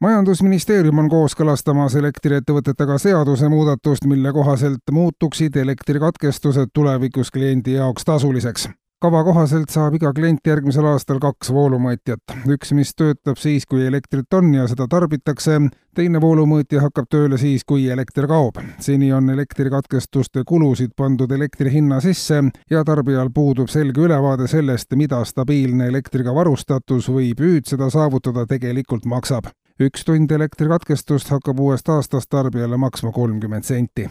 majandusministeerium on kooskõlastamas elektriettevõtetega seadusemuudatust, mille kohaselt muutuksid elektrikatkestused tulevikus kliendi jaoks tasuliseks. kava kohaselt saab iga klient järgmisel aastal kaks voolumõõtjat. üks, mis töötab siis, kui elektrit on ja seda tarbitakse, teine voolumõõtja hakkab tööle siis, kui elekter kaob. seni on elektrikatkestuste kulusid pandud elektri hinna sisse ja tarbijal puudub selge ülevaade sellest, mida stabiilne elektriga varustatus või püüd seda saavutada tegelikult maksab üks tund elektrikatkestust hakkab uuest aastast tarbijale maksma kolmkümmend senti.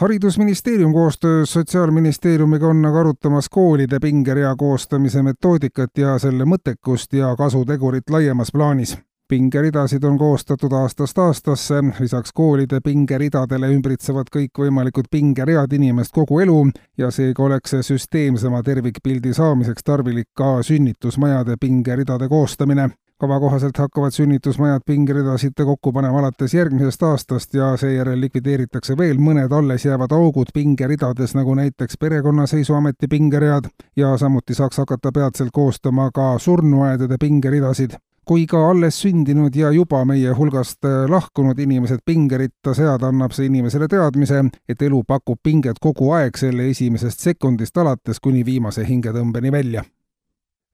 haridusministeerium koostöös Sotsiaalministeeriumiga on aga arutamas koolide pingerea koostamise metoodikat ja selle mõttekust ja kasutegurit laiemas plaanis. Pingeridasid on koostatud aastast aastasse, lisaks koolide pingeridadele ümbritsevad kõikvõimalikud pingeread inimest kogu elu ja seega oleks see süsteemsema tervikpildi saamiseks tarvilik ka sünnitusmajade pingeridade koostamine kava kohaselt hakkavad sünnitusmajad pingeridasid kokku panema alates järgmisest aastast ja seejärel likvideeritakse veel mõned alles jäävad augud pingeridades, nagu näiteks perekonnaseisuameti pingeread ja samuti saaks hakata peatselt koostama ka surnuaedade pingeridasid. Kui ka alles sündinud ja juba meie hulgast lahkunud inimesed pingeritta seada, annab see inimesele teadmise, et elu pakub pinget kogu aeg selle esimesest sekundist alates kuni viimase hingetõmbeni välja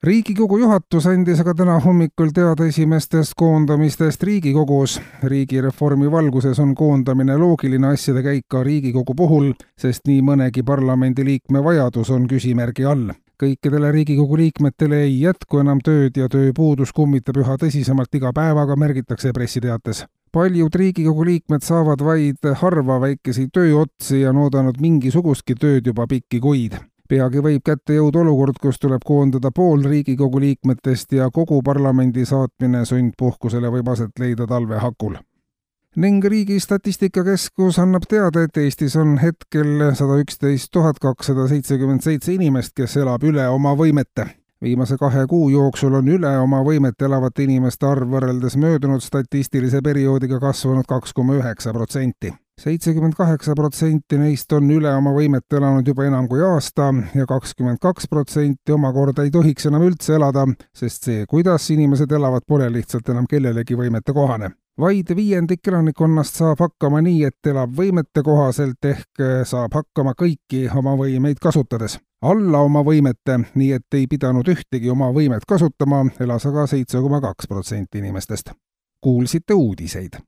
riigikogu juhatus andis aga täna hommikul teada esimestest koondamistest Riigikogus. riigireformi valguses on koondamine loogiline asjade käik ka Riigikogu puhul, sest nii mõnegi parlamendiliikme vajadus on küsimärgi all. kõikidele Riigikogu liikmetele ei jätku enam tööd ja tööpuudus kummitab üha tõsisemalt iga päevaga, märgitakse pressiteates paljud Riigikogu liikmed saavad vaid harva väikesi tööotsi ja on oodanud mingisugustki tööd juba pikki kuid peagi võib kätte jõuda olukord, kus tuleb koondada pool Riigikogu liikmetest ja kogu parlamendi saatmine sundpuhkusele võib aset leida talve hakul. ning Riigi Statistikakeskus annab teada, et Eestis on hetkel sada üksteist tuhat kakssada seitsekümmend seitse inimest, kes elab üle oma võimete viimase kahe kuu jooksul on üle oma võimete elavate inimeste arv võrreldes möödunud statistilise perioodiga kasvanud kaks koma üheksa protsenti seitsekümmend kaheksa protsenti neist on üle oma võimete elanud juba enam kui aasta ja kakskümmend kaks protsenti omakorda ei tohiks enam üldse elada, sest see, kuidas inimesed elavad, pole lihtsalt enam kellelegi võimete kohane. vaid viiendik elanikkonnast saab hakkama nii, et elab võimete kohaselt ehk saab hakkama kõiki oma võimeid kasutades. alla oma võimete, nii et ei pidanud ühtegi oma võimet kasutama, elas aga seitse koma kaks protsenti inimestest. kuulsite uudiseid